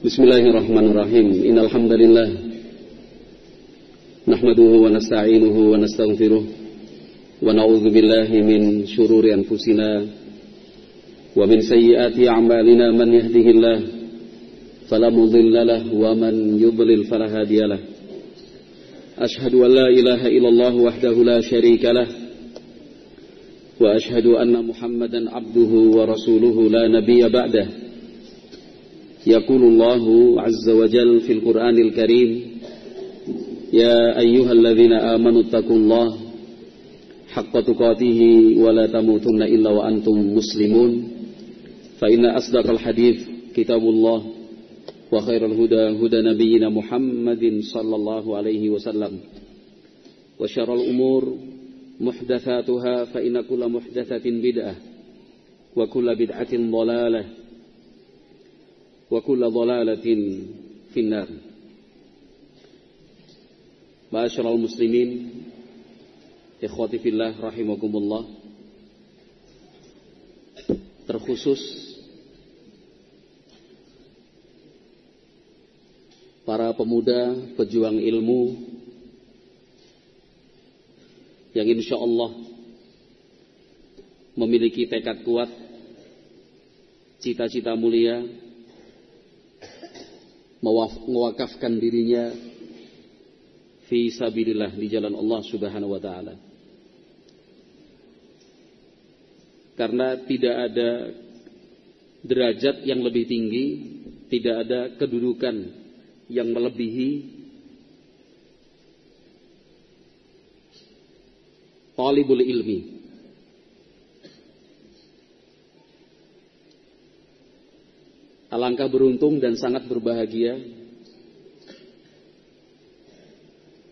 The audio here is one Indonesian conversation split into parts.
Bismillahirrahmanirrahim. Innal hamdalillah nahmaduhu wa nasta'inuhu wa nastaghfiruh. Wa na'udzu billahi min shururi anfusina. Wa min sayyiati a'malina man yahdihillah fala mudilla wa man yudlil fala hadiyalah. Ashhadu an la ilaha illallah wahdahu la sharika wa ashhadu anna Muhammadan 'abduhu wa rasuluhu la nabiyya ba'dahu يقول الله عز وجل في القرآن الكريم يا أيها الذين آمنوا اتقوا الله حق تقاته ولا تموتن إلا وأنتم مسلمون. فإن أصدق الحديث كتاب الله وخير الهدى هدى نبينا محمد صلى الله عليه وسلم. وشر الأمور محدثاتها فإن كل محدثة بدعة وكل بدعة ضلالة وكل ضلالة في النار معاشر المسلمين إخواتي في الله رحمكم الله terkhusus para pemuda pejuang ilmu yang insya Allah memiliki tekad kuat, cita-cita mulia, mewakafkan dirinya fi sabilillah di jalan Allah Subhanahu wa taala. Karena tidak ada derajat yang lebih tinggi, tidak ada kedudukan yang melebihi talibul ilmi. Alangkah beruntung dan sangat berbahagia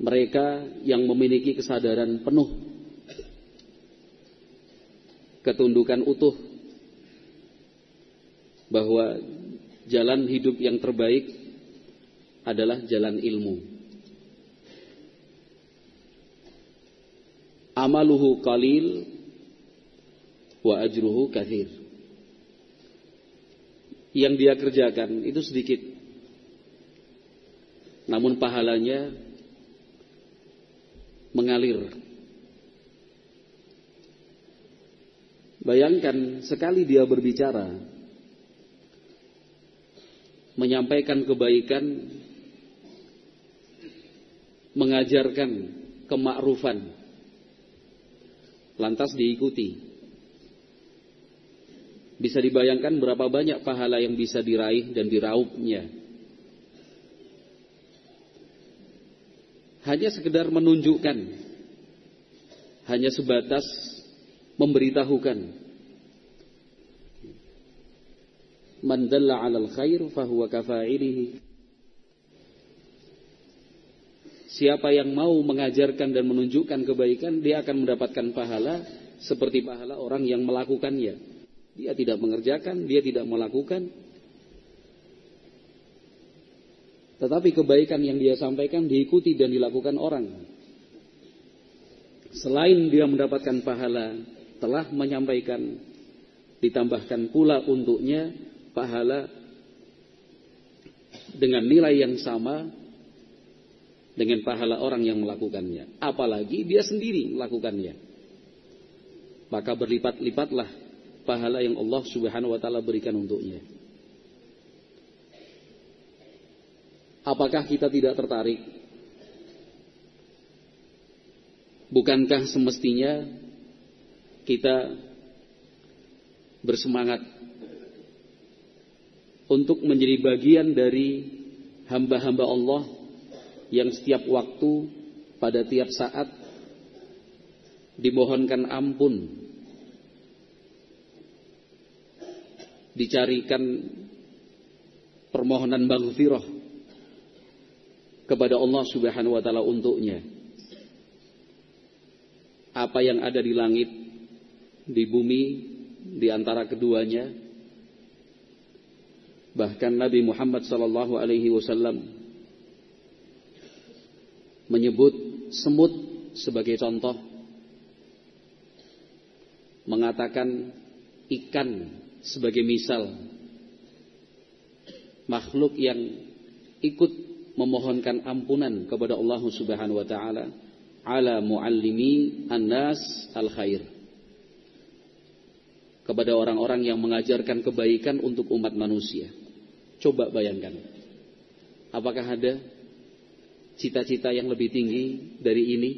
mereka yang memiliki kesadaran penuh ketundukan utuh bahwa jalan hidup yang terbaik adalah jalan ilmu. Amaluhu qalil wa ajruhu kathir. Yang dia kerjakan itu sedikit. Namun pahalanya mengalir. Bayangkan sekali dia berbicara menyampaikan kebaikan mengajarkan kemakrufan lantas diikuti bisa dibayangkan berapa banyak pahala yang bisa diraih dan diraupnya. Hanya sekedar menunjukkan. Hanya sebatas memberitahukan. Man dalla 'alal khair fahuwa kafa'ilihi Siapa yang mau mengajarkan dan menunjukkan kebaikan, dia akan mendapatkan pahala seperti pahala orang yang melakukannya. Dia tidak mengerjakan, dia tidak melakukan. Tetapi kebaikan yang dia sampaikan diikuti dan dilakukan orang. Selain dia mendapatkan pahala, telah menyampaikan, ditambahkan pula untuknya pahala dengan nilai yang sama dengan pahala orang yang melakukannya. Apalagi dia sendiri melakukannya. Maka berlipat-lipatlah pahala yang Allah Subhanahu wa taala berikan untuknya. Apakah kita tidak tertarik? Bukankah semestinya kita bersemangat untuk menjadi bagian dari hamba-hamba Allah yang setiap waktu pada tiap saat dimohonkan ampun dicarikan permohonan maghfirah kepada Allah Subhanahu wa taala untuknya. Apa yang ada di langit di bumi di antara keduanya bahkan Nabi Muhammad sallallahu alaihi wasallam menyebut semut sebagai contoh mengatakan ikan sebagai misal makhluk yang ikut memohonkan ampunan kepada Allah Subhanahu wa taala ala muallimi annas al khair kepada orang-orang yang mengajarkan kebaikan untuk umat manusia. Coba bayangkan. Apakah ada cita-cita yang lebih tinggi dari ini?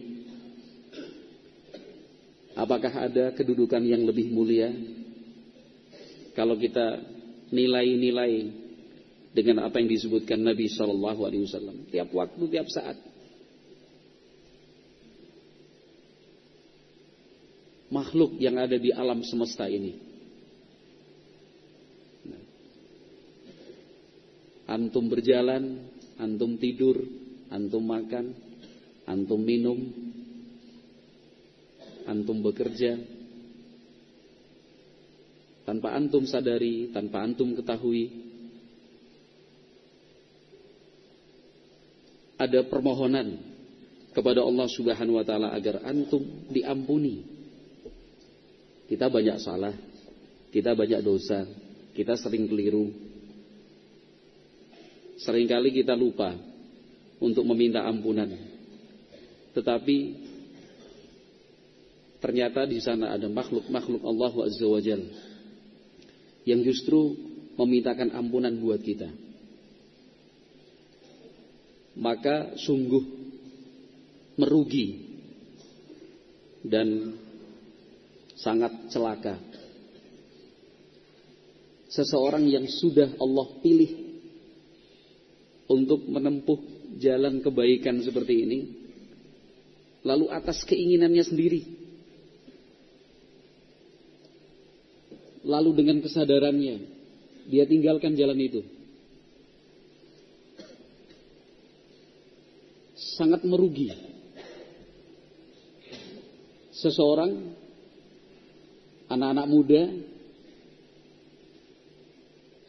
Apakah ada kedudukan yang lebih mulia? Kalau kita nilai-nilai dengan apa yang disebutkan Nabi Shallallahu Alaihi Wasallam tiap waktu tiap saat. Makhluk yang ada di alam semesta ini. Antum berjalan antum tidur antum makan antum minum antum bekerja tanpa antum sadari tanpa antum ketahui ada permohonan kepada Allah Subhanahu wa taala agar antum diampuni. Kita banyak salah, kita banyak dosa, kita sering keliru. Seringkali kita lupa untuk meminta ampunan. Tetapi ternyata di sana ada makhluk-makhluk Allah Azza wa yang justru memintakan ampunan buat kita maka sungguh merugi dan sangat celaka. Seseorang yang sudah Allah pilih untuk menempuh jalan kebaikan seperti ini, lalu atas keinginannya sendiri, lalu dengan kesadarannya, dia tinggalkan jalan itu. sangat merugi. Seseorang anak-anak muda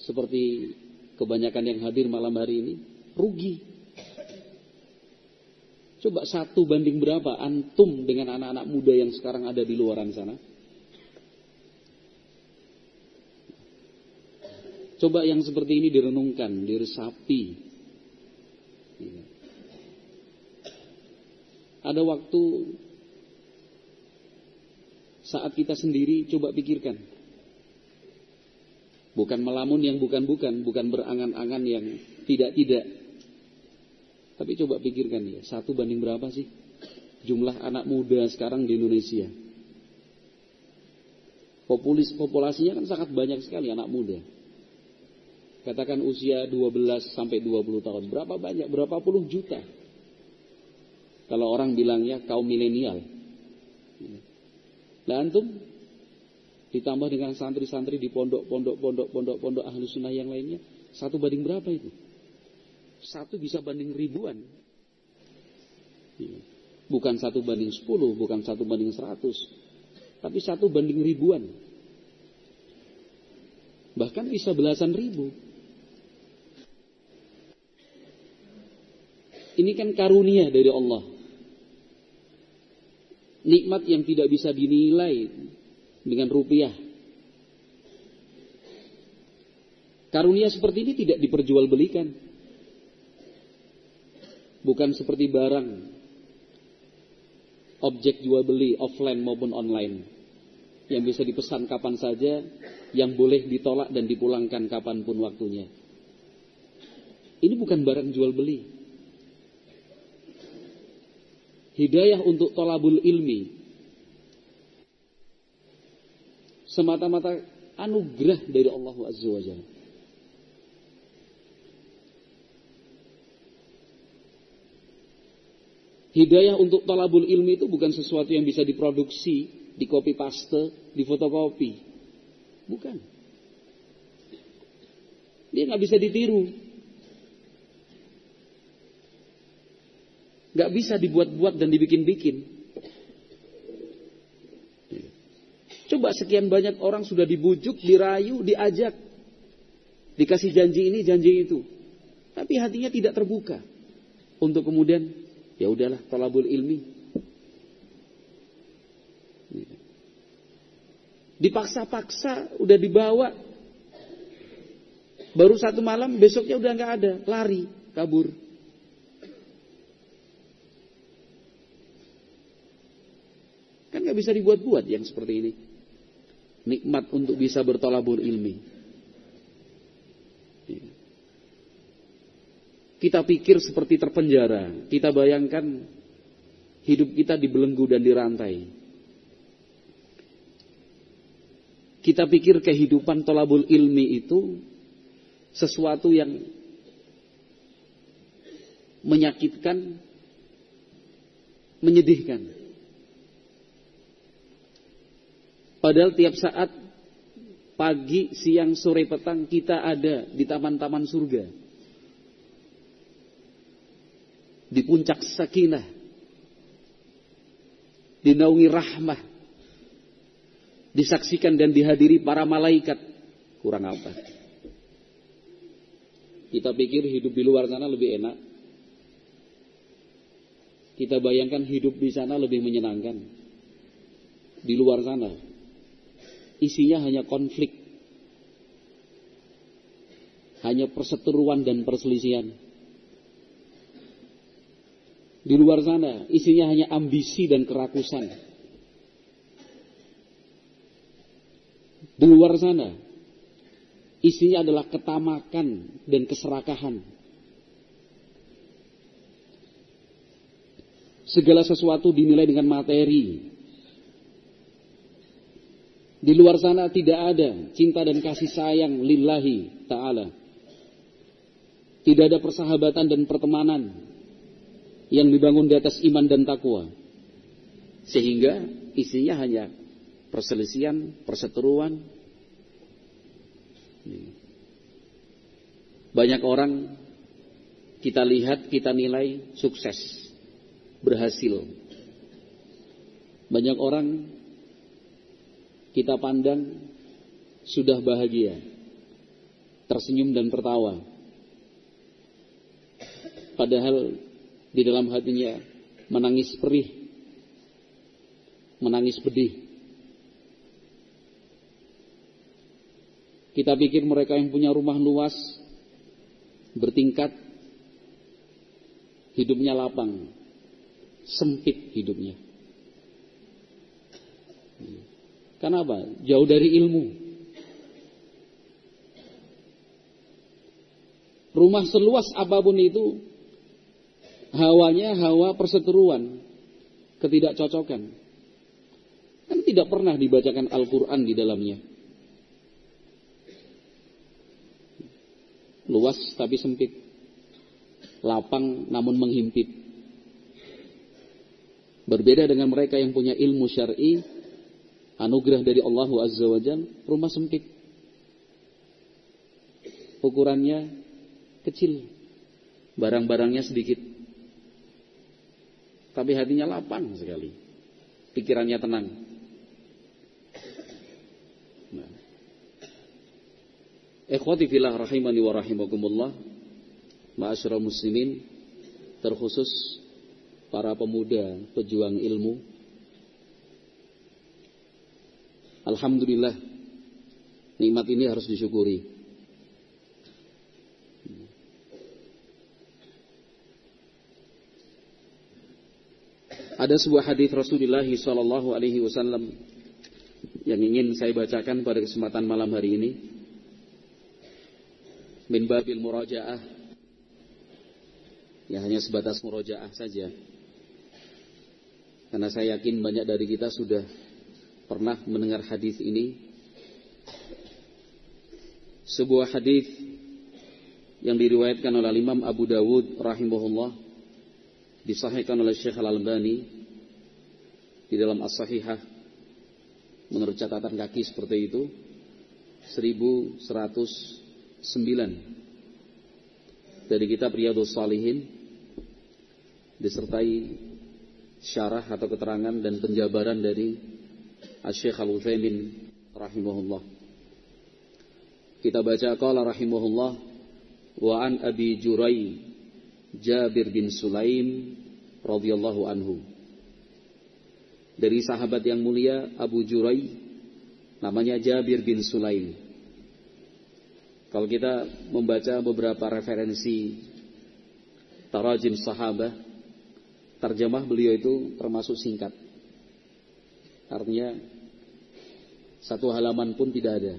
seperti kebanyakan yang hadir malam hari ini rugi. Coba satu banding berapa antum dengan anak-anak muda yang sekarang ada di luaran sana? Coba yang seperti ini direnungkan, diresapi. Iya. Ada waktu saat kita sendiri coba pikirkan. Bukan melamun yang bukan-bukan, bukan berangan-angan yang tidak-tidak. Tapi coba pikirkan ya, satu banding berapa sih jumlah anak muda sekarang di Indonesia? Populis, populasinya kan sangat banyak sekali anak muda. Katakan usia 12 sampai 20 tahun. Berapa banyak? Berapa puluh juta? Kalau orang bilangnya kaum milenial. Lah antum ditambah dengan santri-santri di pondok-pondok pondok-pondok pondok ahlu sunnah yang lainnya, satu banding berapa itu? Satu bisa banding ribuan. Bukan satu banding sepuluh, bukan satu banding seratus, tapi satu banding ribuan. Bahkan bisa belasan ribu. Ini kan karunia dari Allah nikmat yang tidak bisa dinilai dengan rupiah. Karunia seperti ini tidak diperjualbelikan. Bukan seperti barang objek jual beli offline maupun online yang bisa dipesan kapan saja, yang boleh ditolak dan dipulangkan kapan pun waktunya. Ini bukan barang jual beli. Hidayah untuk tolabul ilmi. Semata-mata anugerah dari Allah Azza wa Jalla. Hidayah untuk tolabul ilmi itu bukan sesuatu yang bisa diproduksi, di copy paste, di fotokopi. Bukan. Dia nggak bisa ditiru. Gak bisa dibuat-buat dan dibikin-bikin. Coba sekian banyak orang sudah dibujuk, dirayu, diajak. Dikasih janji ini, janji itu. Tapi hatinya tidak terbuka. Untuk kemudian, ya udahlah, talabul ilmi. Dipaksa-paksa, udah dibawa. Baru satu malam, besoknya udah nggak ada, lari, kabur. Nggak bisa dibuat-buat yang seperti ini. Nikmat untuk bisa bertolabur ilmi. Iya. Kita pikir seperti terpenjara. Kita bayangkan hidup kita dibelenggu dan dirantai. Kita pikir kehidupan tolabul ilmi itu sesuatu yang menyakitkan, menyedihkan. Padahal tiap saat pagi, siang, sore, petang kita ada di taman-taman surga. Di puncak sakinah. Dinaungi rahmah. Disaksikan dan dihadiri para malaikat. Kurang apa? Kita pikir hidup di luar sana lebih enak. Kita bayangkan hidup di sana lebih menyenangkan. Di luar sana. Isinya hanya konflik. Hanya perseteruan dan perselisihan. Di luar sana isinya hanya ambisi dan kerakusan. Di luar sana Isinya adalah ketamakan dan keserakahan. Segala sesuatu dinilai dengan materi. Di luar sana tidak ada cinta dan kasih sayang lillahi ta'ala. Tidak ada persahabatan dan pertemanan yang dibangun di atas iman dan takwa. Sehingga isinya hanya perselisihan, perseteruan, banyak orang kita lihat, kita nilai sukses, berhasil. Banyak orang kita pandang sudah bahagia, tersenyum dan tertawa. Padahal di dalam hatinya menangis perih, menangis pedih. Kita pikir mereka yang punya rumah luas, bertingkat, hidupnya lapang, sempit hidupnya. Kenapa? Jauh dari ilmu. Rumah seluas apa pun itu, hawanya hawa perseteruan, ketidakcocokan. Kan tidak pernah dibacakan Al-Quran di dalamnya. Luas tapi sempit. Lapang namun menghimpit. Berbeda dengan mereka yang punya ilmu syar'i, anugerah dari Allah Azza wa Jal, rumah sempit. Ukurannya kecil. Barang-barangnya sedikit. Tapi hatinya lapang sekali. Pikirannya tenang. Ikhwati filah rahimani wa rahimakumullah. Ma'asyiral muslimin, terkhusus para pemuda pejuang ilmu. Alhamdulillah, nikmat ini harus disyukuri. Ada sebuah hadis Rasulullah sallallahu alaihi wasallam yang ingin saya bacakan pada kesempatan malam hari ini. Min babil murajaah. Ya hanya sebatas murajaah saja. Karena saya yakin banyak dari kita sudah pernah mendengar hadis ini? Sebuah hadis yang diriwayatkan oleh Imam Abu Dawud rahimahullah disahihkan oleh Syekh Al-Albani di dalam As-Sahihah menurut catatan kaki seperti itu 1100 9 dari kitab Riyadhus Salihin disertai syarah atau keterangan dan penjabaran dari Asy-Syaikh Al-Utsaimin rahimahullah. Kita baca qala rahimahullah wa an Abi Jurai Jabir bin Sulaim radhiyallahu anhu. Dari sahabat yang mulia Abu Jurai namanya Jabir bin Sulaim Kalau kita membaca beberapa referensi tarajim sahabah, terjemah beliau itu termasuk singkat. Artinya satu halaman pun tidak ada.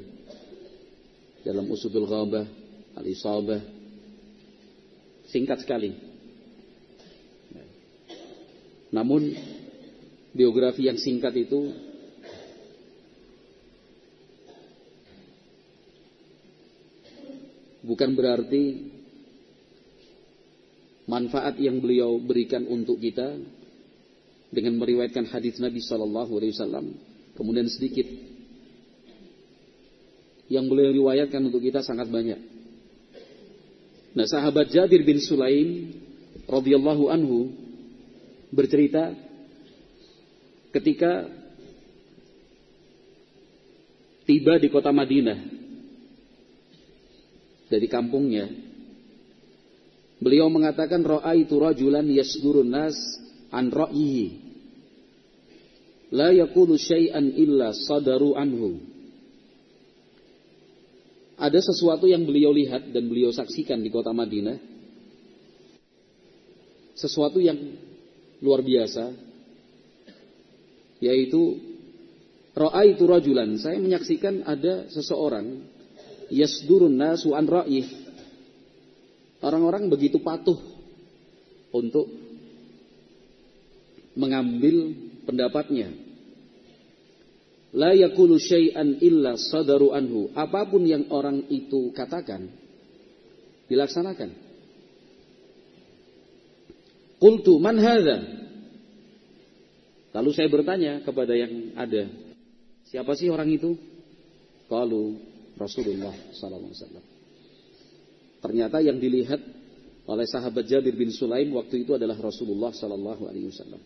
Dalam usudul ghabah, al-isabah, singkat sekali. Namun biografi yang singkat itu bukan berarti manfaat yang beliau berikan untuk kita dengan meriwayatkan hadis Nabi Shallallahu Alaihi Wasallam kemudian sedikit yang beliau riwayatkan untuk kita sangat banyak. Nah sahabat Jabir bin Sulaim radhiyallahu anhu bercerita ketika tiba di kota Madinah dari kampungnya Beliau mengatakan ra'aitu rajulan yasdurun nas an ra'yihi. La yaqulu syai'an illa sadaru anhu. Ada sesuatu yang beliau lihat dan beliau saksikan di kota Madinah. Sesuatu yang luar biasa yaitu ra'aitu rajulan. Saya menyaksikan ada seseorang yasdurun nasu an ra'yihi Orang-orang begitu patuh untuk mengambil pendapatnya. La yakulu syai'an illa sadaru anhu. Apa pun yang orang itu katakan, dilaksanakan. Qultu man hadha? Lalu saya bertanya kepada yang ada, siapa sih orang itu? Qalu Rasulullah wasallam. Ternyata yang dilihat oleh sahabat Jabir bin Sulaim waktu itu adalah Rasulullah Sallallahu Alaihi Wasallam.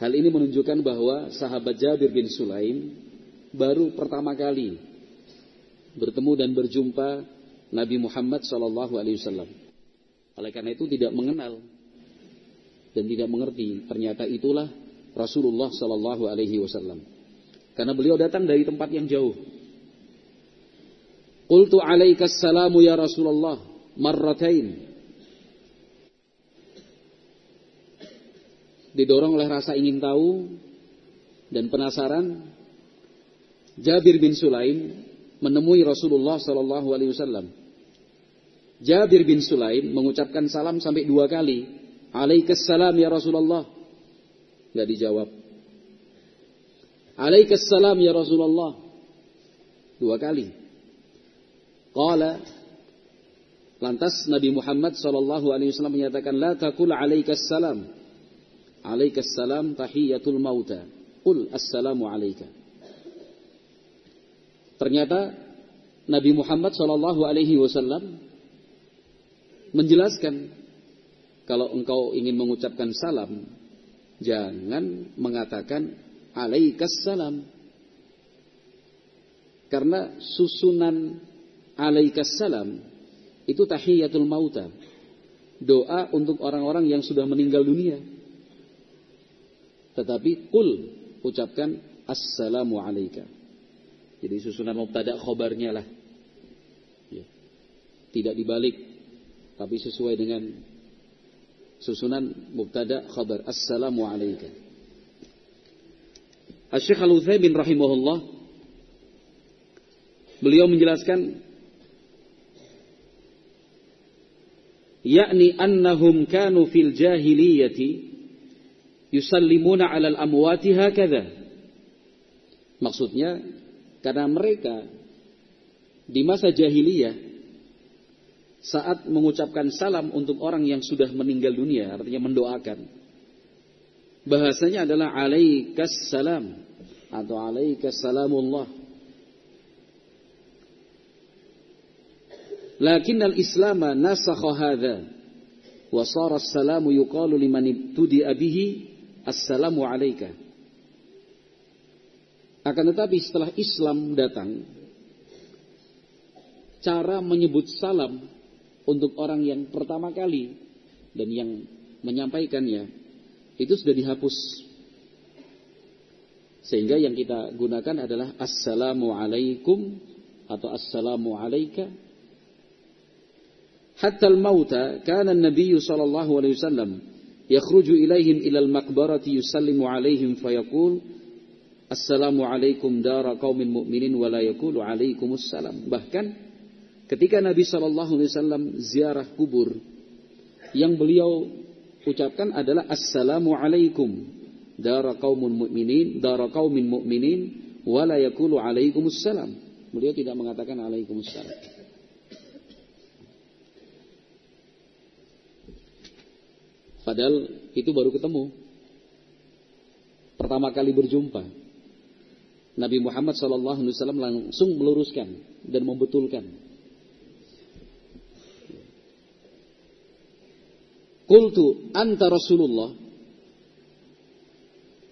Hal ini menunjukkan bahwa sahabat Jabir bin Sulaim baru pertama kali bertemu dan berjumpa Nabi Muhammad Wasallam. Oleh karena itu tidak mengenal dan tidak mengerti. Ternyata itulah Rasulullah Wasallam. Karena beliau datang dari tempat yang jauh. Qultu alaikas salamu ya Rasulullah marratain. Didorong oleh rasa ingin tahu dan penasaran, Jabir bin Sulaim menemui Rasulullah sallallahu alaihi wasallam. Jabir bin Sulaim mengucapkan salam sampai dua kali. Alaikas salam ya Rasulullah. Tidak dijawab. Alaikas salam ya Rasulullah. Dua kali. Qala Lantas Nabi Muhammad sallallahu alaihi wasallam menyatakan la salam. Alaikas salam tahiyatul mauta. Qul assalamu alayka. Ternyata Nabi Muhammad sallallahu alaihi wasallam menjelaskan kalau engkau ingin mengucapkan salam jangan mengatakan alaikas salam. Karena susunan alaikas salam itu tahiyatul mauta. Doa untuk orang-orang yang sudah meninggal dunia. Tetapi kul ucapkan assalamu alaika. Jadi susunan mubtada khobarnya lah. Ya. Tidak dibalik tapi sesuai dengan susunan mubtada khabar assalamu alaika. Asy-Syaikh Al-Utsaimin rahimahullah beliau menjelaskan yakni annahum kanu fil jahiliyati yusallimuna 'alal amwati hakadha. Maksudnya karena mereka di masa jahiliyah saat mengucapkan salam untuk orang yang sudah meninggal dunia artinya mendoakan bahasanya adalah alaikas salam atau alaikas salamullah Lakin al-Islam nasakha hadha wa sara as-salamu yuqalu liman ibtudi'a bihi assalamu alayka. Akan tetapi setelah Islam datang, cara menyebut salam untuk orang yang pertama kali dan yang menyampaikannya itu sudah dihapus. Sehingga yang kita gunakan adalah assalamu alaikum atau assalamu alaika. Hatta al-mauta kana an-nabiy sallallahu alaihi wasallam yakhruju ilaihim ila al-maqbarati yusallimu alaihim fayaqul assalamu alaikum dara qaumin mu'minin wa la yaqulu alaikumus salam. Bahkan ketika Nabi sallallahu alaihi wasallam ziarah kubur yang beliau ucapkan adalah assalamu alaikum dara qaumun mu'minin, dara qaumin mu'minin, wala yakulu alaikumus salam. Beliau tidak mengatakan alaikumus salam. Padahal itu baru ketemu. Pertama kali berjumpa. Nabi Muhammad SAW langsung meluruskan dan membetulkan. Kultu anta Rasulullah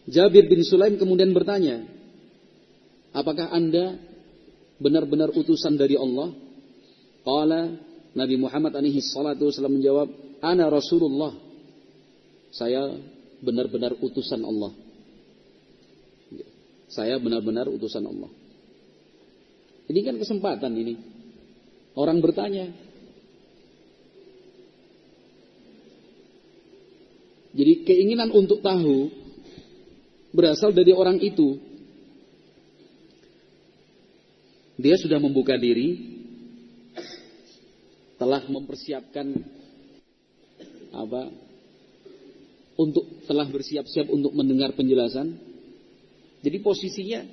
Jabir bin Sulaim kemudian bertanya, apakah anda benar-benar utusan dari Allah? Qala Nabi Muhammad alaihi salatu wasallam menjawab, Ana Rasulullah. Saya benar-benar utusan Allah. Saya benar-benar utusan Allah. Ini kan kesempatan ini. Orang bertanya. Jadi keinginan untuk tahu berasal dari orang itu. Dia sudah membuka diri, telah mempersiapkan apa? Untuk telah bersiap-siap untuk mendengar penjelasan. Jadi posisinya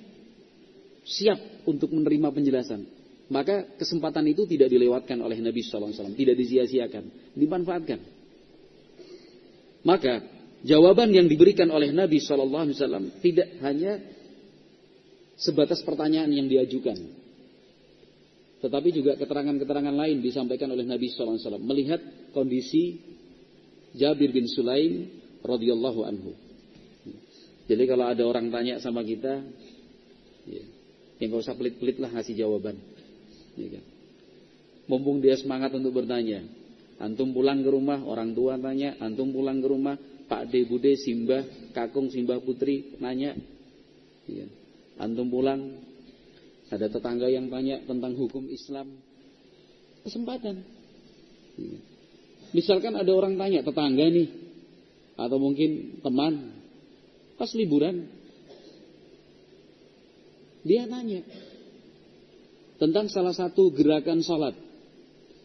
siap untuk menerima penjelasan. Maka kesempatan itu tidak dilewatkan oleh Nabi SAW, tidak disia-siakan, dimanfaatkan. Maka jawaban yang diberikan oleh Nabi Shallallahu Alaihi Wasallam tidak hanya sebatas pertanyaan yang diajukan, tetapi juga keterangan-keterangan lain disampaikan oleh Nabi Shallallahu Alaihi Wasallam melihat kondisi Jabir bin Sulaim radhiyallahu anhu. Jadi kalau ada orang tanya sama kita, ya, yang gak usah pelit-pelit lah ngasih jawaban. Ya kan? Mumpung dia semangat untuk bertanya. Antum pulang ke rumah, orang tua tanya. Antum pulang ke rumah, Pak De Bude Simbah Kakung Simbah Putri nanya ya. antum pulang ada tetangga yang tanya tentang hukum Islam kesempatan ya. misalkan ada orang tanya tetangga nih atau mungkin teman pas liburan dia nanya tentang salah satu gerakan sholat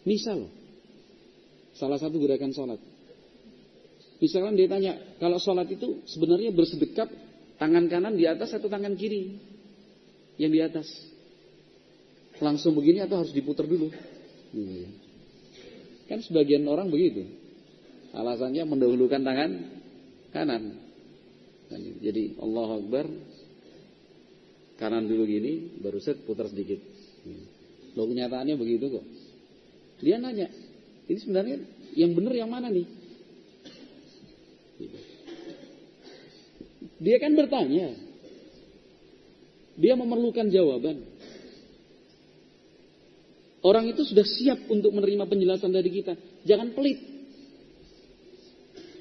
misal salah satu gerakan sholat Misalkan dia tanya, kalau sholat itu sebenarnya bersedekap tangan kanan di atas atau tangan kiri yang di atas? Langsung begini atau harus diputar dulu? Hmm. Kan sebagian orang begitu. Alasannya mendahulukan tangan kanan. Jadi Allah Akbar kanan dulu gini, baru set putar sedikit. Loh kenyataannya begitu kok. Dia nanya, ini sebenarnya yang benar yang mana nih? Dia kan bertanya. Dia memerlukan jawaban. Orang itu sudah siap untuk menerima penjelasan dari kita. Jangan pelit.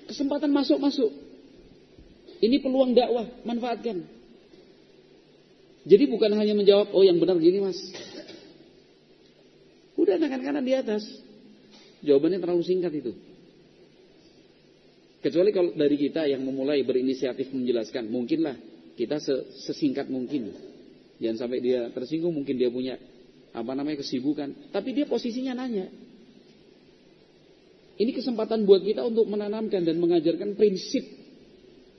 Kesempatan masuk-masuk. Ini peluang dakwah, manfaatkan. Jadi bukan hanya menjawab, oh yang benar gini mas. Udah tangan kanan di atas. Jawabannya terlalu singkat itu. Kecuali kalau dari kita yang memulai berinisiatif menjelaskan, mungkinlah kita sesingkat mungkin. Jangan sampai dia tersinggung, mungkin dia punya apa namanya kesibukan. Tapi dia posisinya nanya. Ini kesempatan buat kita untuk menanamkan dan mengajarkan prinsip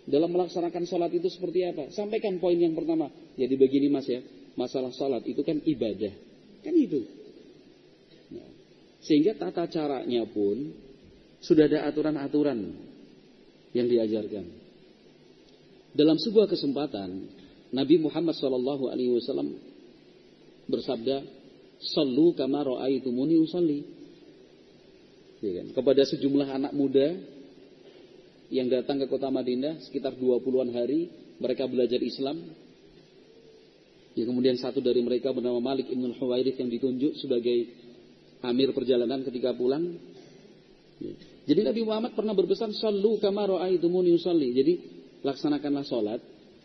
dalam melaksanakan sholat itu seperti apa. Sampaikan poin yang pertama. Jadi begini mas ya, masalah sholat itu kan ibadah. Kan itu. Nah, sehingga tata caranya pun sudah ada aturan-aturan yang diajarkan. Dalam sebuah kesempatan, Nabi Muhammad SAW bersabda, "Sallu kama ra'aitumuni usalli." Ya kan? Kepada sejumlah anak muda yang datang ke kota Madinah sekitar 20-an hari, mereka belajar Islam. Ya, kemudian satu dari mereka bernama Malik Ibn Huwairith yang ditunjuk sebagai amir perjalanan ketika pulang. Ya. Jadi Nabi Muhammad pernah berpesan sallu kama ra'aitumuni. Jadi laksanakanlah salat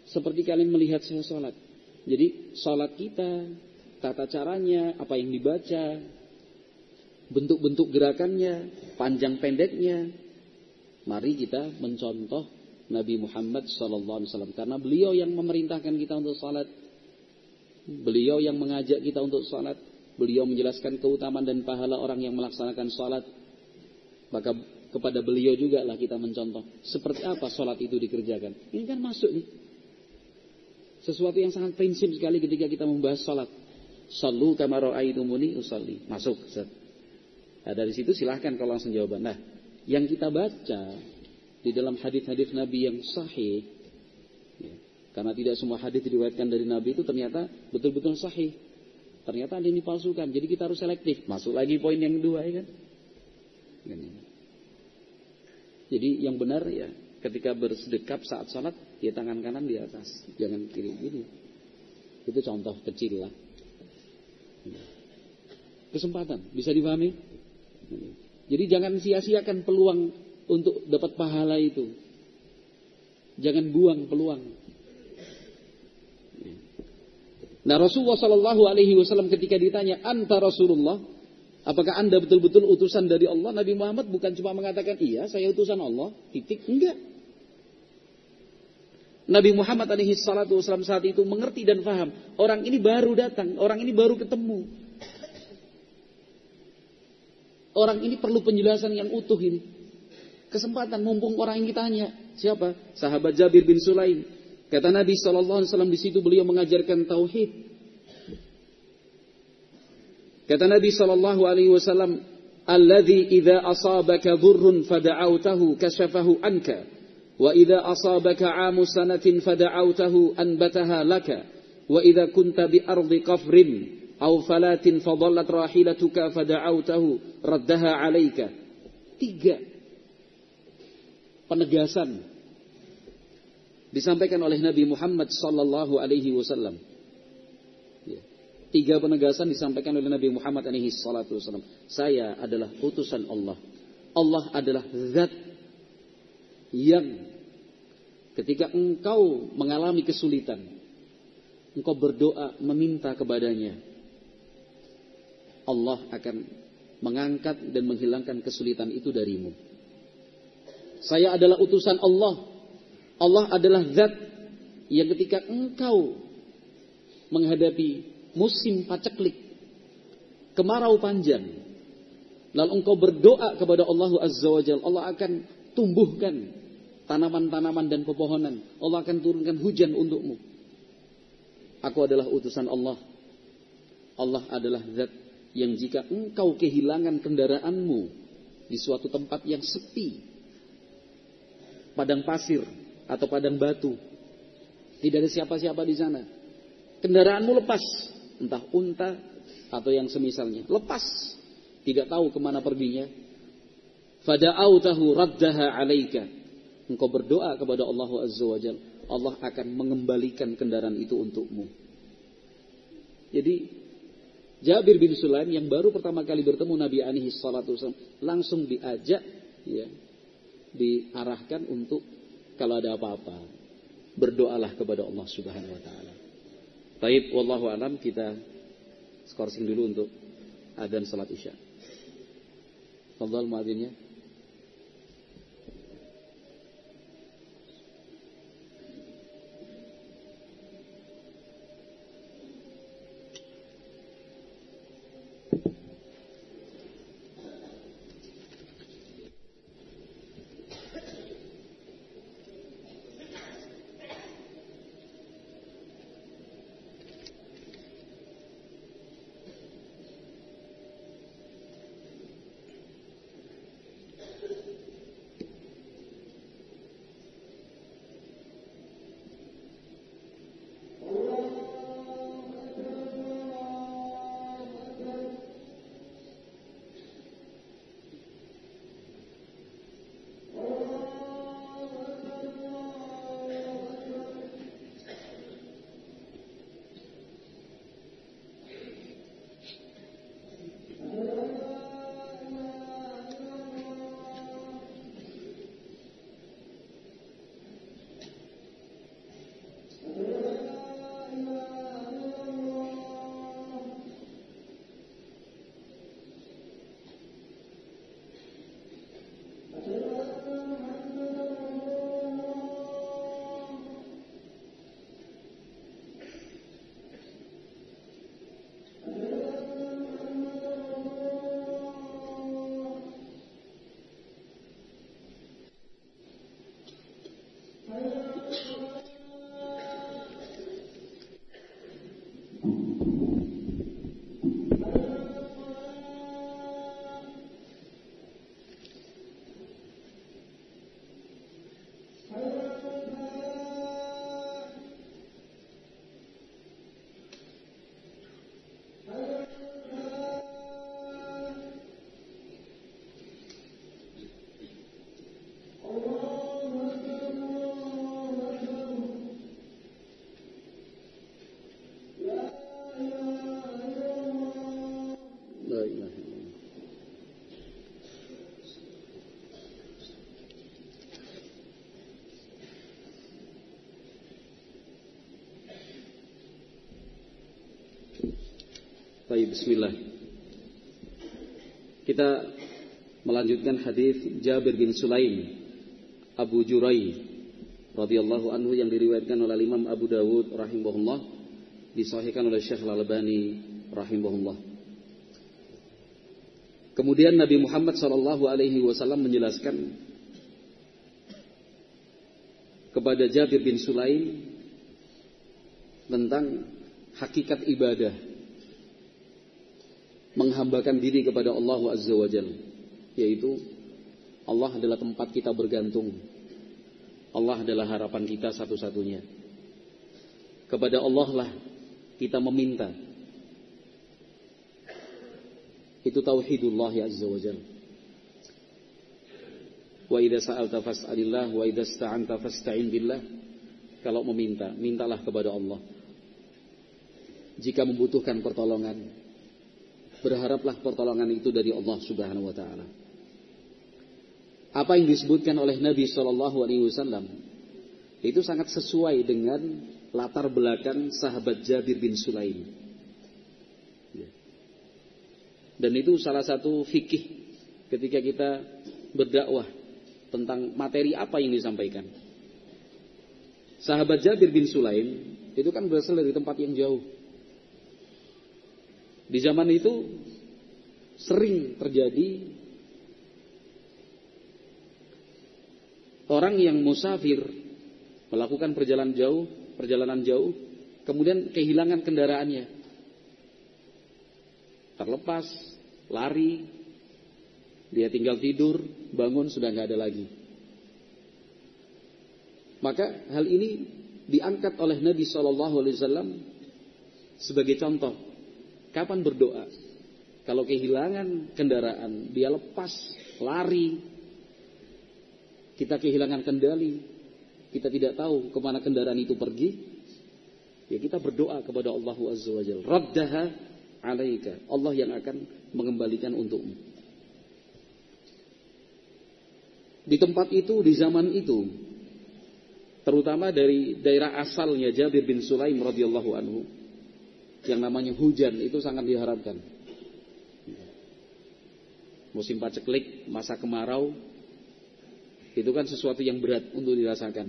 seperti kalian melihat saya sholat. Jadi sholat kita, tata caranya, apa yang dibaca, bentuk-bentuk gerakannya, panjang pendeknya. Mari kita mencontoh Nabi Muhammad SAW karena beliau yang memerintahkan kita untuk sholat, beliau yang mengajak kita untuk sholat, beliau menjelaskan keutamaan dan pahala orang yang melaksanakan sholat. Maka kepada beliau juga lah kita mencontoh seperti apa sholat itu dikerjakan. Ini kan masuk nih. Sesuatu yang sangat prinsip sekali ketika kita membahas sholat. Sallu kama usalli. Masuk. Nah, dari situ silahkan kalau langsung jawaban. Nah, yang kita baca di dalam hadis-hadis Nabi yang sahih, ya, karena tidak semua hadis diriwayatkan dari Nabi itu ternyata betul-betul sahih. Ternyata ada yang dipalsukan. Jadi kita harus selektif. Masuk lagi poin yang kedua ya kan. Jadi yang benar ya ketika bersedekap saat sholat, ya tangan kanan di atas, jangan kiri gini. Itu contoh kecil lah. Kesempatan, bisa dipahami? Jadi jangan sia-siakan peluang untuk dapat pahala itu. Jangan buang peluang. Nah Rasulullah Shallallahu Alaihi Wasallam ketika ditanya anta Rasulullah, apakah anda betul-betul utusan dari Allah? Nabi Muhammad bukan cuma mengatakan iya saya utusan Allah, titik enggak. Nabi Muhammad alaihi salatu wasallam saat itu mengerti dan faham. Orang ini baru datang, orang ini baru ketemu. Orang ini perlu penjelasan yang utuh ini. Kesempatan mumpung orang yang ditanya. Siapa? Sahabat Jabir bin Sulaim. Kata Nabi Sallallahu Alaihi Wasallam di situ beliau mengajarkan tauhid. Kata Nabi Shallallahu Alaihi Wasallam, "Alladhi idza asabaka dhurrun fada'autahu kashafahu anka, wa idza asabaka 'amu sanatin fada'autahu anbataha laka, wa idza kunta bi ardi qafrin أو falatin fadallat rahilatuka fada'autahu raddaha alaika. Tiga. Penegasan. Disampaikan oleh Nabi Muhammad sallallahu alaihi wasallam. Ya. Tiga penegasan disampaikan oleh Nabi Muhammad alaihi salatu wasallam. Saya adalah utusan Allah. Allah adalah zat yang ketika engkau mengalami kesulitan, engkau berdoa meminta kepadanya, Allah akan mengangkat dan menghilangkan kesulitan itu darimu. Saya adalah utusan Allah. Allah adalah zat yang ketika engkau menghadapi musim paceklik, kemarau panjang, lalu engkau berdoa kepada Allah Azza wa Jalla, Allah akan tumbuhkan tanaman-tanaman dan pepohonan. Allah akan turunkan hujan untukmu. Aku adalah utusan Allah. Allah adalah zat yang jika engkau kehilangan kendaraanmu di suatu tempat yang sepi, padang pasir atau padang batu, tidak ada siapa-siapa di sana. Kendaraanmu lepas, entah unta atau yang semisalnya, lepas, tidak tahu ke mana perginya, Fada'autahu raddaha alaika. Engkau berdoa kepada Allah Azza wa Jal. Allah akan mengembalikan kendaraan itu untukmu. Jadi Jabir bin Sulaim yang baru pertama kali bertemu Nabi alaihi salatu langsung diajak ya diarahkan untuk kalau ada apa-apa berdoalah kepada Allah Subhanahu wa taala. Taib wallahu alam kita skorsing dulu untuk adzan salat Isya. Fadhal muadzinnya. Baik, bismillah. Kita melanjutkan hadis Jabir bin Sulaim Abu Jurai radhiyallahu anhu yang diriwayatkan oleh Imam Abu Dawud rahimahullah disahihkan oleh Syekh Al-Albani rahimahullah. Kemudian Nabi Muhammad sallallahu alaihi wasallam menjelaskan kepada Jabir bin Sulaim tentang hakikat ibadah menghambakan diri kepada Allah Azza wa Jalla yaitu Allah adalah tempat kita bergantung. Allah adalah harapan kita satu-satunya. Kepada Allah lah kita meminta. Itu tauhidullah ya azza wa jalla wa idza sa'alta fas'alillah wa idza ista'anta fasta'in billah. Kalau meminta mintalah kepada Allah jika membutuhkan pertolongan berharaplah pertolongan itu dari Allah Subhanahu wa taala apa yang disebutkan oleh Nabi Shallallahu alaihi wasallam itu sangat sesuai dengan latar belakang sahabat Jabir bin Sulaim. Ya. Dan itu salah satu fikih ketika kita berdakwah tentang materi apa yang disampaikan. Sahabat Jabir bin Sulaim itu kan berasal dari tempat yang jauh. Di zaman itu sering terjadi orang yang musafir melakukan perjalanan jauh perjalanan jauh, kemudian kehilangan kendaraannya. Terlepas, lari, dia tinggal tidur, bangun sudah nggak ada lagi. Maka hal ini diangkat oleh Nabi Shallallahu Alaihi Wasallam sebagai contoh. Kapan berdoa? Kalau kehilangan kendaraan, dia lepas, lari. Kita kehilangan kendali, kita tidak tahu ke mana kendaraan itu pergi, ya kita berdoa kepada Allah Azza wa Jalla. Raddaha alaika. Allah yang akan mengembalikan untukmu. Di tempat itu, di zaman itu, terutama dari daerah asalnya Jabir bin Sulaim radhiyallahu anhu, yang namanya hujan itu sangat diharapkan. Musim paceklik, masa kemarau, itu kan sesuatu yang berat untuk dirasakan.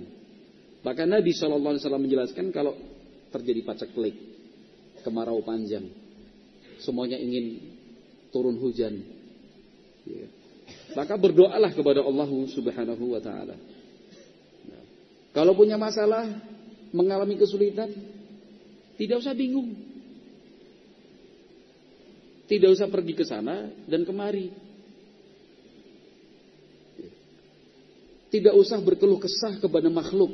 Bahkan Nabi Shallallahu Alaihi Wasallam menjelaskan kalau terjadi paceklik, kemarau panjang, semuanya ingin turun hujan. Ya. Maka berdoalah kepada Allah Subhanahu Wa Taala. Kalau punya masalah, mengalami kesulitan, tidak usah bingung. Tidak usah pergi ke sana dan kemari. Tidak usah berkeluh kesah kepada makhluk.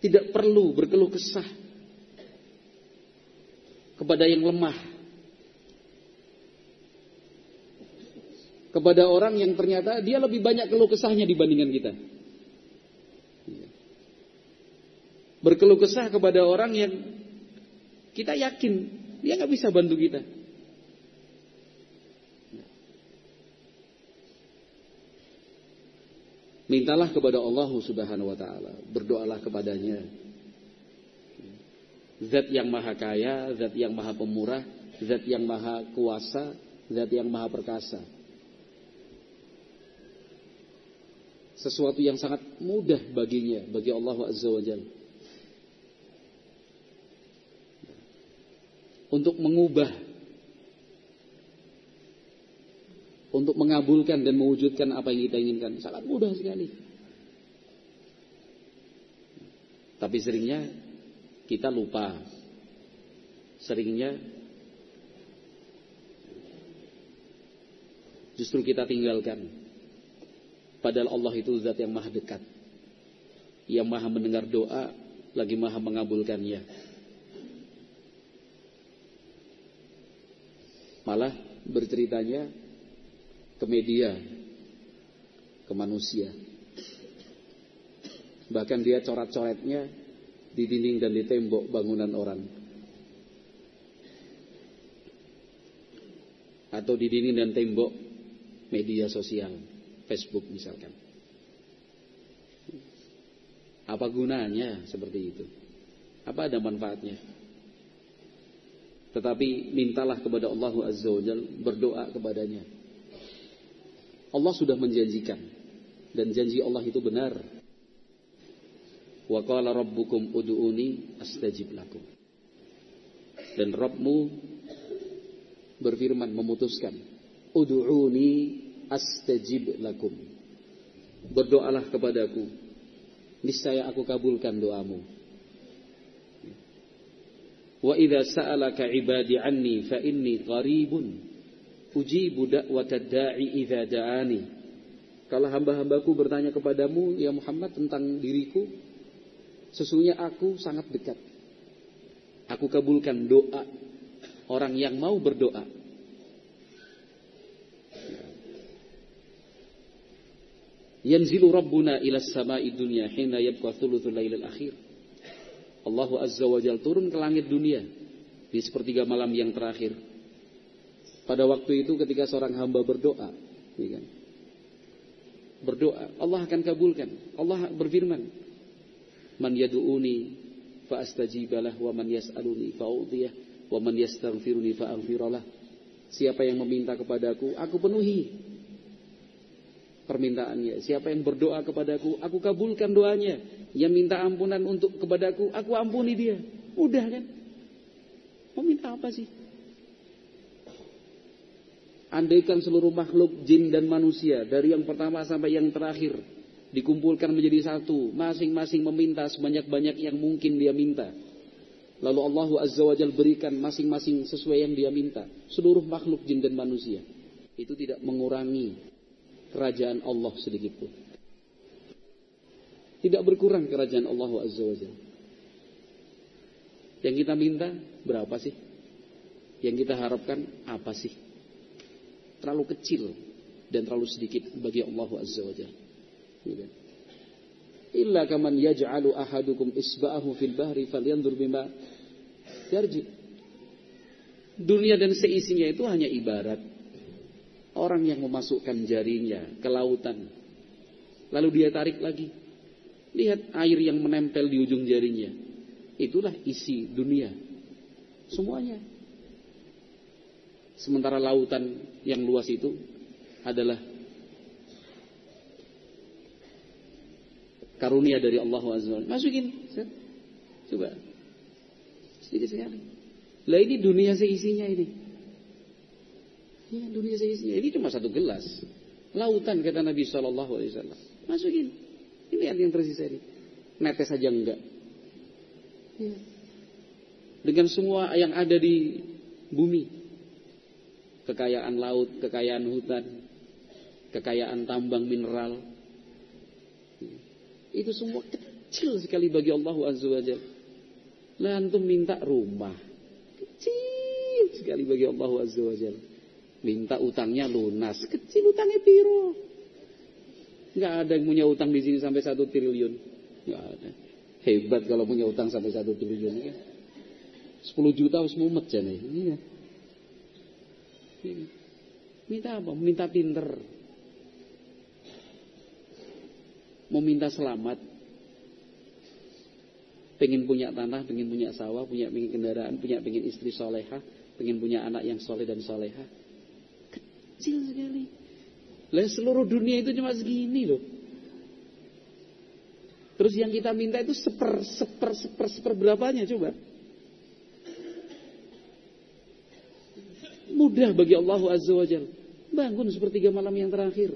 Tidak perlu berkeluh kesah kepada yang lemah. Kepada orang yang ternyata dia lebih banyak keluh kesahnya dibandingkan kita. Berkeluh kesah kepada orang yang kita yakin dia nggak bisa bantu kita. Mintalah kepada Allah Subhanahu wa taala, berdoalah kepadanya. Zat yang maha kaya, zat yang maha pemurah, zat yang maha kuasa, zat yang maha perkasa. Sesuatu yang sangat mudah baginya, bagi Allah Azza wa Jalla. Untuk mengubah untuk mengabulkan dan mewujudkan apa yang kita inginkan. Sangat mudah sekali. Tapi seringnya kita lupa. Seringnya justru kita tinggalkan. Padahal Allah itu zat yang maha dekat. Yang maha mendengar doa, lagi maha mengabulkannya. Malah berceritanya ke media, ke manusia. Bahkan dia coret-coretnya di dinding dan di tembok bangunan orang. Atau di dinding dan tembok media sosial, Facebook misalkan. Apa gunanya seperti itu? Apa ada manfaatnya? Tetapi mintalah kepada Allah Azza wa Jal, berdoa kepadanya. Allah sudah menjanjikan dan janji Allah itu benar. Wa qala rabbukum ud'uni astajib lakum. Dan Rabbmu berfirman memutuskan, ud'uni astajib lakum. Berdoalah kepadaku, niscaya aku kabulkan doamu. Wa idza sa'alaka fa inni qaribun ujibu da'watad da'i idza da'ani. Kalau hamba-hambaku bertanya kepadamu ya Muhammad tentang diriku, sesungguhnya aku sangat dekat. Aku kabulkan doa orang yang mau berdoa. Yanzilu Rabbuna ila samai dunya hina yabqa thuluthul lailil akhir. Allah Azza wa Jal turun ke langit dunia di sepertiga malam yang terakhir. Pada waktu itu ketika seorang hamba berdoa, ya kan? berdoa, Allah akan kabulkan. Allah berfirman, "Man yad'uni fa astajibalah wa man yas'aluni fa wa man yastaghfiruni fa Siapa yang meminta kepadaku, aku penuhi permintaannya. Siapa yang berdoa kepadaku, aku kabulkan doanya. Yang minta ampunan untuk kepadaku, aku ampuni dia. Udah kan? Mau minta apa sih? Andaikan seluruh makhluk jin dan manusia dari yang pertama sampai yang terakhir dikumpulkan menjadi satu, masing-masing meminta sebanyak-banyak yang mungkin dia minta. Lalu Allah Azza wa Jal berikan masing-masing sesuai yang dia minta. Seluruh makhluk jin dan manusia. Itu tidak mengurangi kerajaan Allah sedikit pun. Tidak berkurang kerajaan Allah Azza wa. Yang kita minta berapa sih? Yang kita harapkan apa sih? Terlalu kecil dan terlalu sedikit bagi Allah Azza wa Jalla. Gitu. Illa kaman yaj'alu ahadukum isba'ahu fil bahri falyanzur bima yarji. Dunia dan seisinya itu hanya ibarat Orang yang memasukkan jarinya ke lautan. Lalu dia tarik lagi. Lihat air yang menempel di ujung jarinya. Itulah isi dunia. Semuanya. Sementara lautan yang luas itu adalah karunia dari Allah SWT. Masukin. Coba. Sedikit sekali. Lah ini dunia seisinya ini. Ya, dunia seisinya. Ini cuma satu gelas. Lautan kata Nabi Shallallahu Alaihi Wasallam. Masukin. Ini yang tersisa ini. Netes saja enggak. Ya. Dengan semua yang ada di bumi. Kekayaan laut, kekayaan hutan, kekayaan tambang mineral. Itu semua kecil sekali bagi Allah Azza wa Jalla. Lantum minta rumah. Kecil sekali bagi Allah Azza wa Jalla. Minta utangnya lunas. Kecil utangnya piro. Nggak ada yang punya utang di sini sampai satu triliun. Nggak ada. Hebat kalau punya utang sampai satu triliun. Ya. 10 juta harus mumet jane. Iya. iya. Minta apa? Minta pinter. Mau minta selamat. Pengen punya tanah, pengen punya sawah, punya pengen kendaraan, punya pengen istri soleha, pengen punya anak yang soleh dan soleha kecil sekali. Lah seluruh dunia itu cuma segini loh. Terus yang kita minta itu seper, seper, seper, seper berapanya coba. Mudah bagi Allah Azza wa Jal. Bangun sepertiga malam yang terakhir.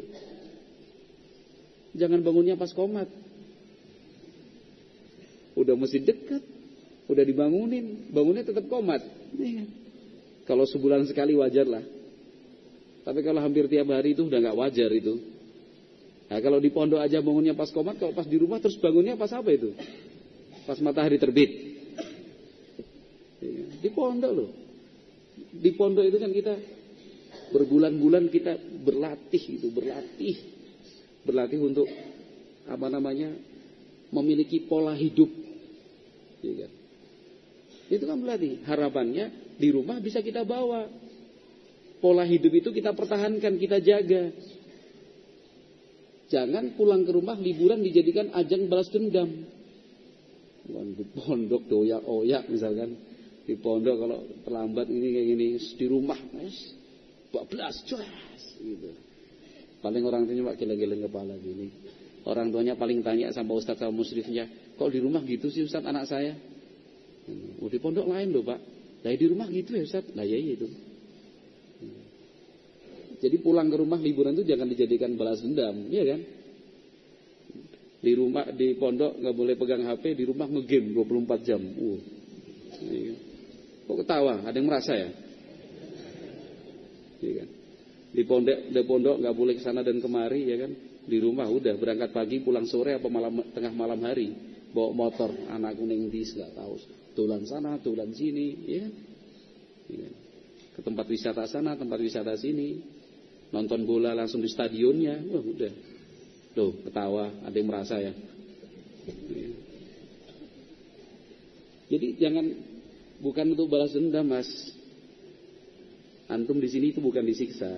Jangan bangunnya pas komat. Udah mesti dekat. Udah dibangunin. Bangunnya tetap komat. Iya. Kalau sebulan sekali wajar lah. Tapi kalau hampir tiap hari itu udah nggak wajar itu. Nah, kalau di pondok aja bangunnya pas komat, kalau pas di rumah terus bangunnya pas apa itu? Pas matahari terbit. Iya, di pondok loh. Di pondok itu kan kita berbulan-bulan kita berlatih itu, berlatih. Berlatih untuk apa namanya? memiliki pola hidup. Iya kan? Itu kan berlatih. Harapannya di rumah bisa kita bawa Pola hidup itu kita pertahankan, kita jaga. Jangan pulang ke rumah liburan dijadikan ajang balas dendam. Di pondok doyak oyak misalkan. Di pondok kalau terlambat ini kayak gini, di rumah, mas, 12 jelas gitu. Paling orang tuanya pak geleng-geleng kepala gini. Orang tuanya paling tanya sama ustaz sama musrifnya, kok di rumah gitu sih ustaz anak saya? Oh di pondok lain loh pak. Lah di rumah gitu ya ustaz? Lah ya itu. Jadi pulang ke rumah liburan itu jangan dijadikan balas dendam, iya kan? Di rumah di pondok nggak boleh pegang HP, di rumah ngegame 24 jam. Uh. Kok ketawa? Ada yang merasa ya? Iya kan? Di pondok di pondok nggak boleh ke sana dan kemari ya kan? Di rumah udah berangkat pagi pulang sore apa malam tengah malam hari bawa motor anak kuning di nggak tahu tulan sana tulan sini ya. ke tempat wisata sana tempat wisata sini nonton bola langsung di stadionnya. Wah udah. Tuh ketawa. Ada yang merasa ya, jadi jangan bukan untuk balas dendam mas. Antum di sini itu bukan disiksa.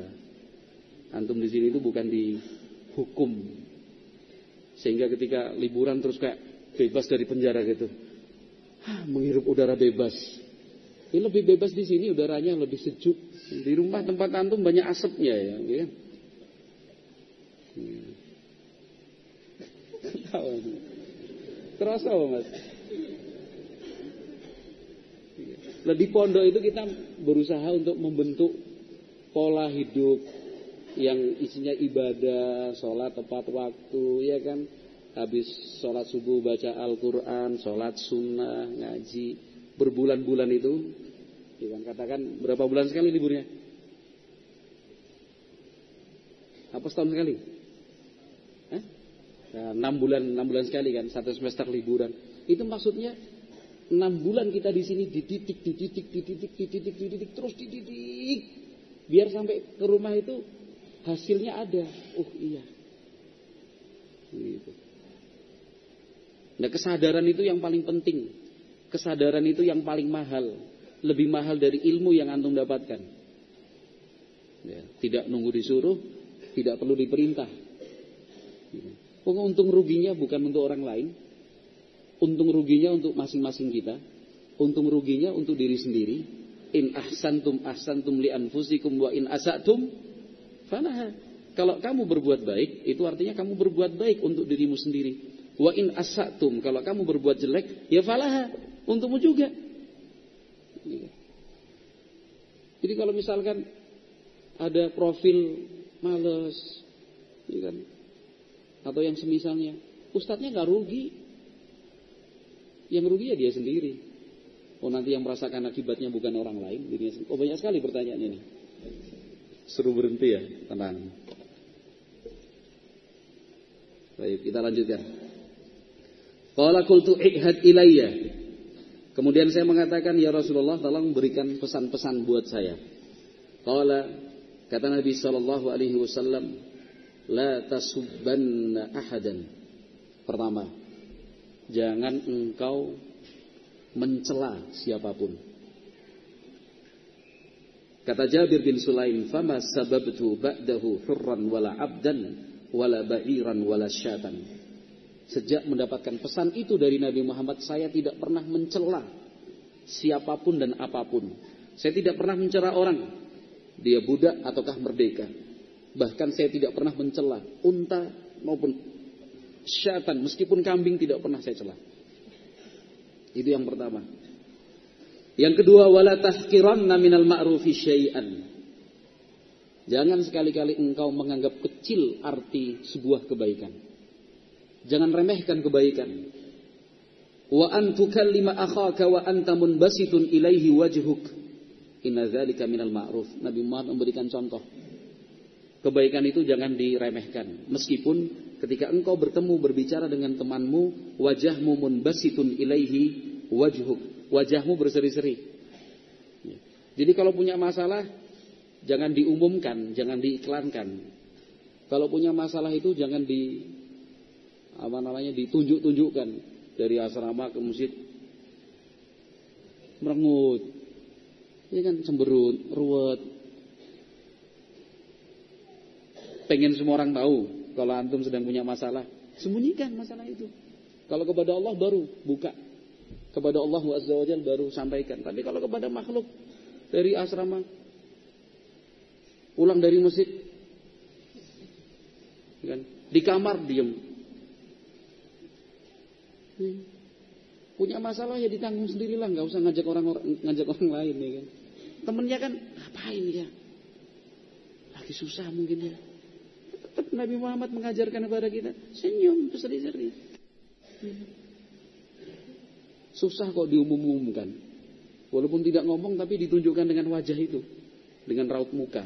Antum di sini itu bukan dihukum. Sehingga ketika liburan terus kayak bebas dari penjara gitu. menghirup udara bebas. Ini lebih bebas di sini udaranya lebih sejuk. Di rumah tempat antum banyak asapnya ya. ya. Terasa apa mas? Lebih pondok itu kita berusaha untuk membentuk pola hidup yang isinya ibadah, sholat tepat waktu, ya kan? habis sholat subuh baca Al-Quran, sholat sunnah, ngaji, berbulan-bulan itu, ya katakan berapa bulan sekali liburnya? Apa setahun sekali? Hah? Nah, 6 bulan, 6 bulan sekali kan, satu semester liburan. Itu maksudnya 6 bulan kita di sini dididik, dididik, dididik, dididik, dididik, terus dididik. Biar sampai ke rumah itu hasilnya ada. Oh iya. Gitu. Nah kesadaran itu yang paling penting. Kesadaran itu yang paling mahal. Lebih mahal dari ilmu yang antum dapatkan. Ya, tidak nunggu disuruh, tidak perlu diperintah. Pokoknya untung ruginya bukan untuk orang lain. Untung ruginya untuk masing-masing kita. Untung ruginya untuk diri sendiri. In ahsantum ahsantum li anfusikum wa in asatum fanaha. Kalau kamu berbuat baik, itu artinya kamu berbuat baik untuk dirimu sendiri. Wa in asatum kalau kamu berbuat jelek, ya falaha untukmu juga. Jadi kalau misalkan ada profil males, ya kan, atau yang semisalnya, ustadznya nggak rugi, yang rugi ya dia sendiri. Oh nanti yang merasakan akibatnya bukan orang lain. Oh banyak sekali pertanyaan ini. Seru berhenti ya, tenang. Baik, kita lanjutkan. Qala qultu ihad ilayya. Kemudian saya mengatakan ya Rasulullah tolong berikan pesan-pesan buat saya. Qala kata Nabi sallallahu alaihi wasallam la tasubbanna ahadan. Pertama, jangan engkau mencela siapa pun. Kata Jabir bin Sulaim, "Fama sababtu ba'dahu hurran wala 'abdan wala ba'iran wala syatan." Sejak mendapatkan pesan itu dari Nabi Muhammad, saya tidak pernah mencela siapa pun dan apa pun. Saya tidak pernah mencela orang, dia budak ataukah merdeka. Bahkan saya tidak pernah mencela unta maupun syaitan, meskipun kambing tidak pernah saya cela. Itu yang pertama. Yang kedua, wala tahqiranna minal ma'rufi syai'an. Jangan sekali-kali engkau menganggap kecil arti sebuah kebaikan. Jangan remehkan kebaikan. Wa an tukallima akhaka wa anta munbasitun ilaihi wajhuk. Inna dzalika minal ma'ruf. Nabi Muhammad memberikan contoh. Kebaikan itu jangan diremehkan. Meskipun ketika engkau bertemu berbicara dengan temanmu, wajahmu munbasitun ilaihi wajhuk. Wajahmu berseri-seri. Ya. Jadi kalau punya masalah, jangan diumumkan, jangan diiklankan. Kalau punya masalah itu jangan di apa namanya ditunjuk-tunjukkan dari asrama ke masjid. Merengut. Ini kan cemberut ruwet. Pengen semua orang tahu kalau antum sedang punya masalah. Sembunyikan masalah itu. Kalau kepada Allah baru buka. Kepada Allah Azza wa baru sampaikan. Tapi kalau kepada makhluk dari asrama, pulang dari masjid, kan, di kamar diem. Hmm. Punya masalah ya ditanggung sendirilah, nggak usah ngajak orang, ngajak orang lain ya kan. Temennya kan ngapain ya? Lagi susah mungkin ya. Tetap Nabi Muhammad mengajarkan kepada kita senyum berseri-seri. Hmm. Susah kok diumum-umumkan. Walaupun tidak ngomong tapi ditunjukkan dengan wajah itu. Dengan raut muka.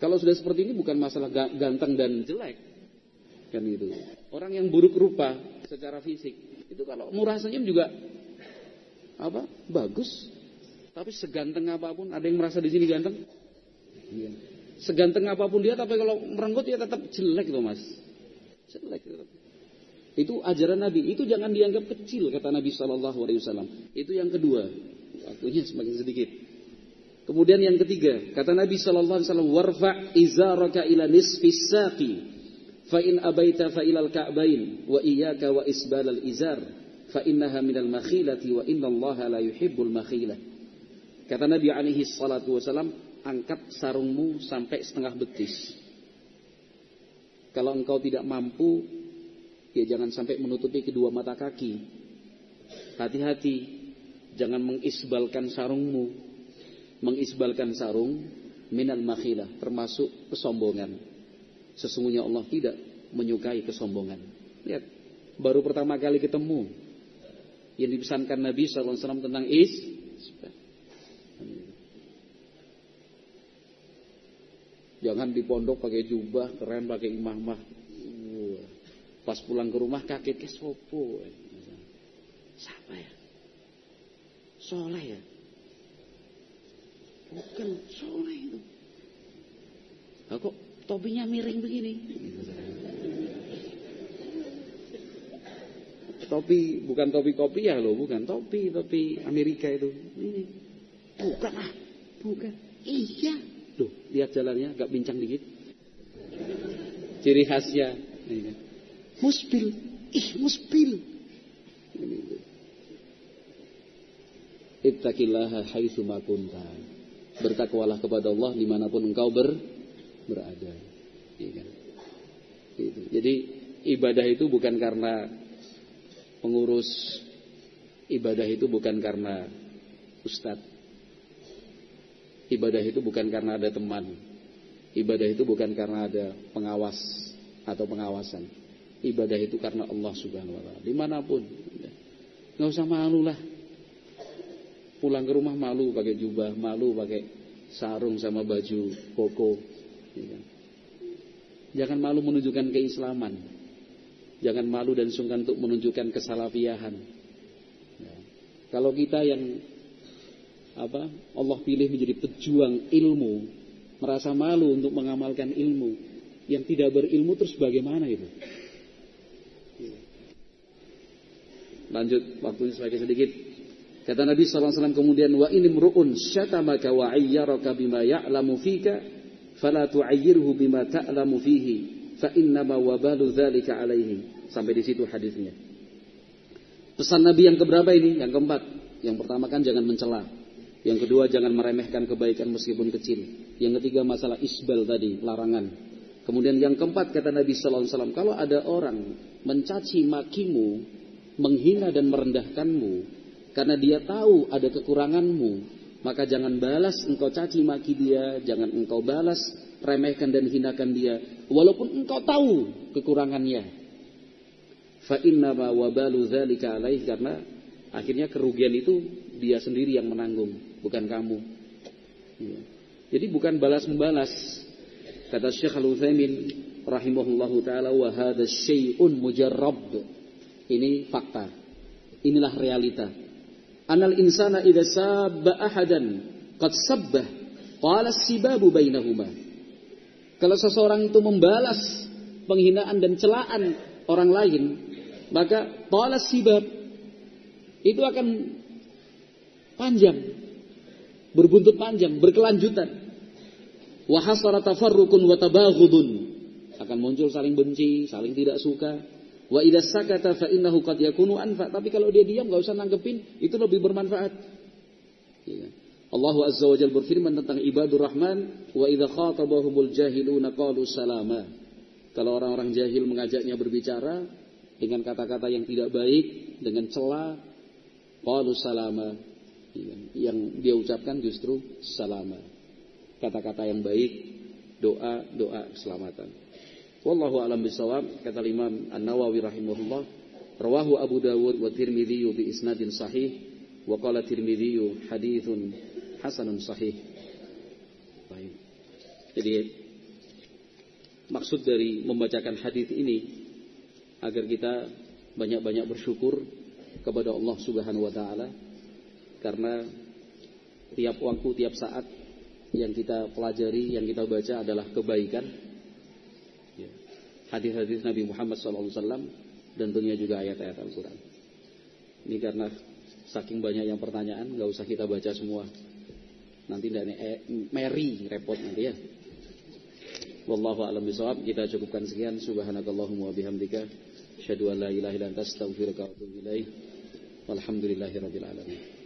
Kalau sudah seperti ini bukan masalah ganteng dan jelek. Kan itu. Orang yang buruk rupa secara fisik. Itu kalau murah senyum juga apa? Bagus. Tapi seganteng apa pun, ada yang merasa di sini ganteng? Iya. Seganteng apa pun dia, tapi kalau merenggut ya tetap jelek loh mas. Jelek tetap. Itu ajaran Nabi. Itu jangan dianggap kecil kata Nabi Wasallam. Itu yang kedua. Waktunya semakin sedikit. Kemudian yang ketiga, kata Nabi Wasallam, warfa izaraka ila nisfi saqi, fa in abaita fa ilal ka'bain, wa iyyaka wa isbal al izar, fa innaha minal makhilati wa inna Allah la yuhibbul makhilah. Kata Nabi alaihi salatu wasallam, angkat sarungmu sampai setengah betis. Kalau engkau tidak mampu, ya jangan sampai menutupi kedua mata kaki. Hati-hati, jangan mengisbalkan sarungmu. Mengisbalkan sarung minal makhilah, termasuk kesombongan. Sesungguhnya Allah tidak menyukai kesombongan. Lihat, baru pertama kali ketemu yang dipesankan Nabi SAW tentang is. Jangan di pondok pakai jubah, keren pakai imamah. Pas pulang ke rumah kaget ke sopo. Siapa ya? Soleh ya? Bukan soleh itu. Nah, kok topinya miring begini? Topi bukan topi kopi ya loh, bukan topi topi Amerika itu. Ini bukan ah, bukan. Iya. Loh, lihat jalannya agak bincang dikit. Ciri khasnya. Ini. Musbil. Ih, musbil. Ittaqillaha haitsu ma kunta. Bertakwalah kepada Allah di mana pun engkau ber, berada. Ya? Gitu. Jadi ibadah itu bukan karena pengurus, ibadah itu bukan karena ustadz, ibadah itu bukan karena ada teman, ibadah itu bukan karena ada pengawas atau pengawasan. Ibadah itu karena Allah subhanahu wa ta'ala. Di mana pun. Nggak usah malu lah. Pulang ke rumah malu pakai jubah, malu pakai sarung sama baju koko. Ya kan? Jangan malu menunjukkan keislaman. Jangan malu dan sungkan untuk menunjukkan kesalafiahan. Ya. Kalau kita yang apa Allah pilih menjadi pejuang ilmu, merasa malu untuk mengamalkan ilmu, yang tidak berilmu terus bagaimana itu? Lanjut waktunya semakin sedikit. Kata Nabi SAW kemudian wa ini mru'un syatamaka wa ayyaraka bima ya'lamu fika fala tu'ayyirhu bima ta'lamu fihi fa innama wabalu dzalika alaihi. Sampai di situ hadisnya. Pesan Nabi yang keberapa ini? Yang keempat. Yang pertama kan jangan mencela. Yang kedua jangan meremehkan kebaikan meskipun kecil. Yang ketiga masalah isbal tadi, larangan. Kemudian yang keempat kata Nabi sallallahu alaihi wasallam, kalau ada orang mencaci makimu menghina dan merendahkanmu karena dia tahu ada kekuranganmu, maka jangan balas engkau caci maki dia, jangan engkau balas remehkan dan hinakan dia walaupun engkau tahu kekurangannya. Fa inna ma wabalu dzalika alaih karena akhirnya kerugian itu dia sendiri yang menanggung, bukan kamu. Ya. Jadi bukan balas membalas. Kata Syekh Al-Utsaimin rahimahullahu taala wa hadha syai'un mujarrab ini fakta. Inilah realita. Anal insana idza sabba ahadan qad sabbah qala sibabu bainahuma. Kalau seseorang itu membalas penghinaan dan celaan orang lain, maka qala sibab itu akan panjang, berbuntut panjang, berkelanjutan. Wa hasara tafarrukun wa. Akan muncul saling benci, saling tidak suka, Wa idza sakata fa innahu qad yakunu anfa. Tapi kalau dia diam nggak usah nanggepin, itu lebih bermanfaat. Ya. Allah Azza wa Jalla berfirman tentang ibadur Rahman, wa idza khatabahumul jahiluna qalu salama. Kalau orang-orang jahil mengajaknya berbicara dengan kata-kata yang tidak baik, dengan celah, qalu salama. Ya. Yang dia ucapkan justru salama. Kata-kata yang baik, doa, doa keselamatan. Wallahu alam bisawab, kata Imam An-Nawawi rahimahullah, rawahu Abu Dawud wa Tirmidzi bi isnadin sahih wa qala Tirmidzi hadithun hasanun sahih. Baik. Jadi maksud dari membacakan hadis ini agar kita banyak-banyak bersyukur kepada Allah Subhanahu wa taala karena tiap waktu, tiap saat yang kita pelajari, yang kita baca adalah kebaikan. Hadis-hadis Nabi Muhammad SAW dan tentunya juga ayat-ayat Al-Quran. Ini karena saking banyak yang pertanyaan, nggak usah kita baca semua. Nanti dari eh, Mary repot nanti ya. Wallahu a'lam bishawab. Kita cukupkan sekian. Subhanakallahumma wa bihamdika asyhadu an la ilaha illa anta astaghfiruka wa atubu. Walhamdulillahirabbil alamin.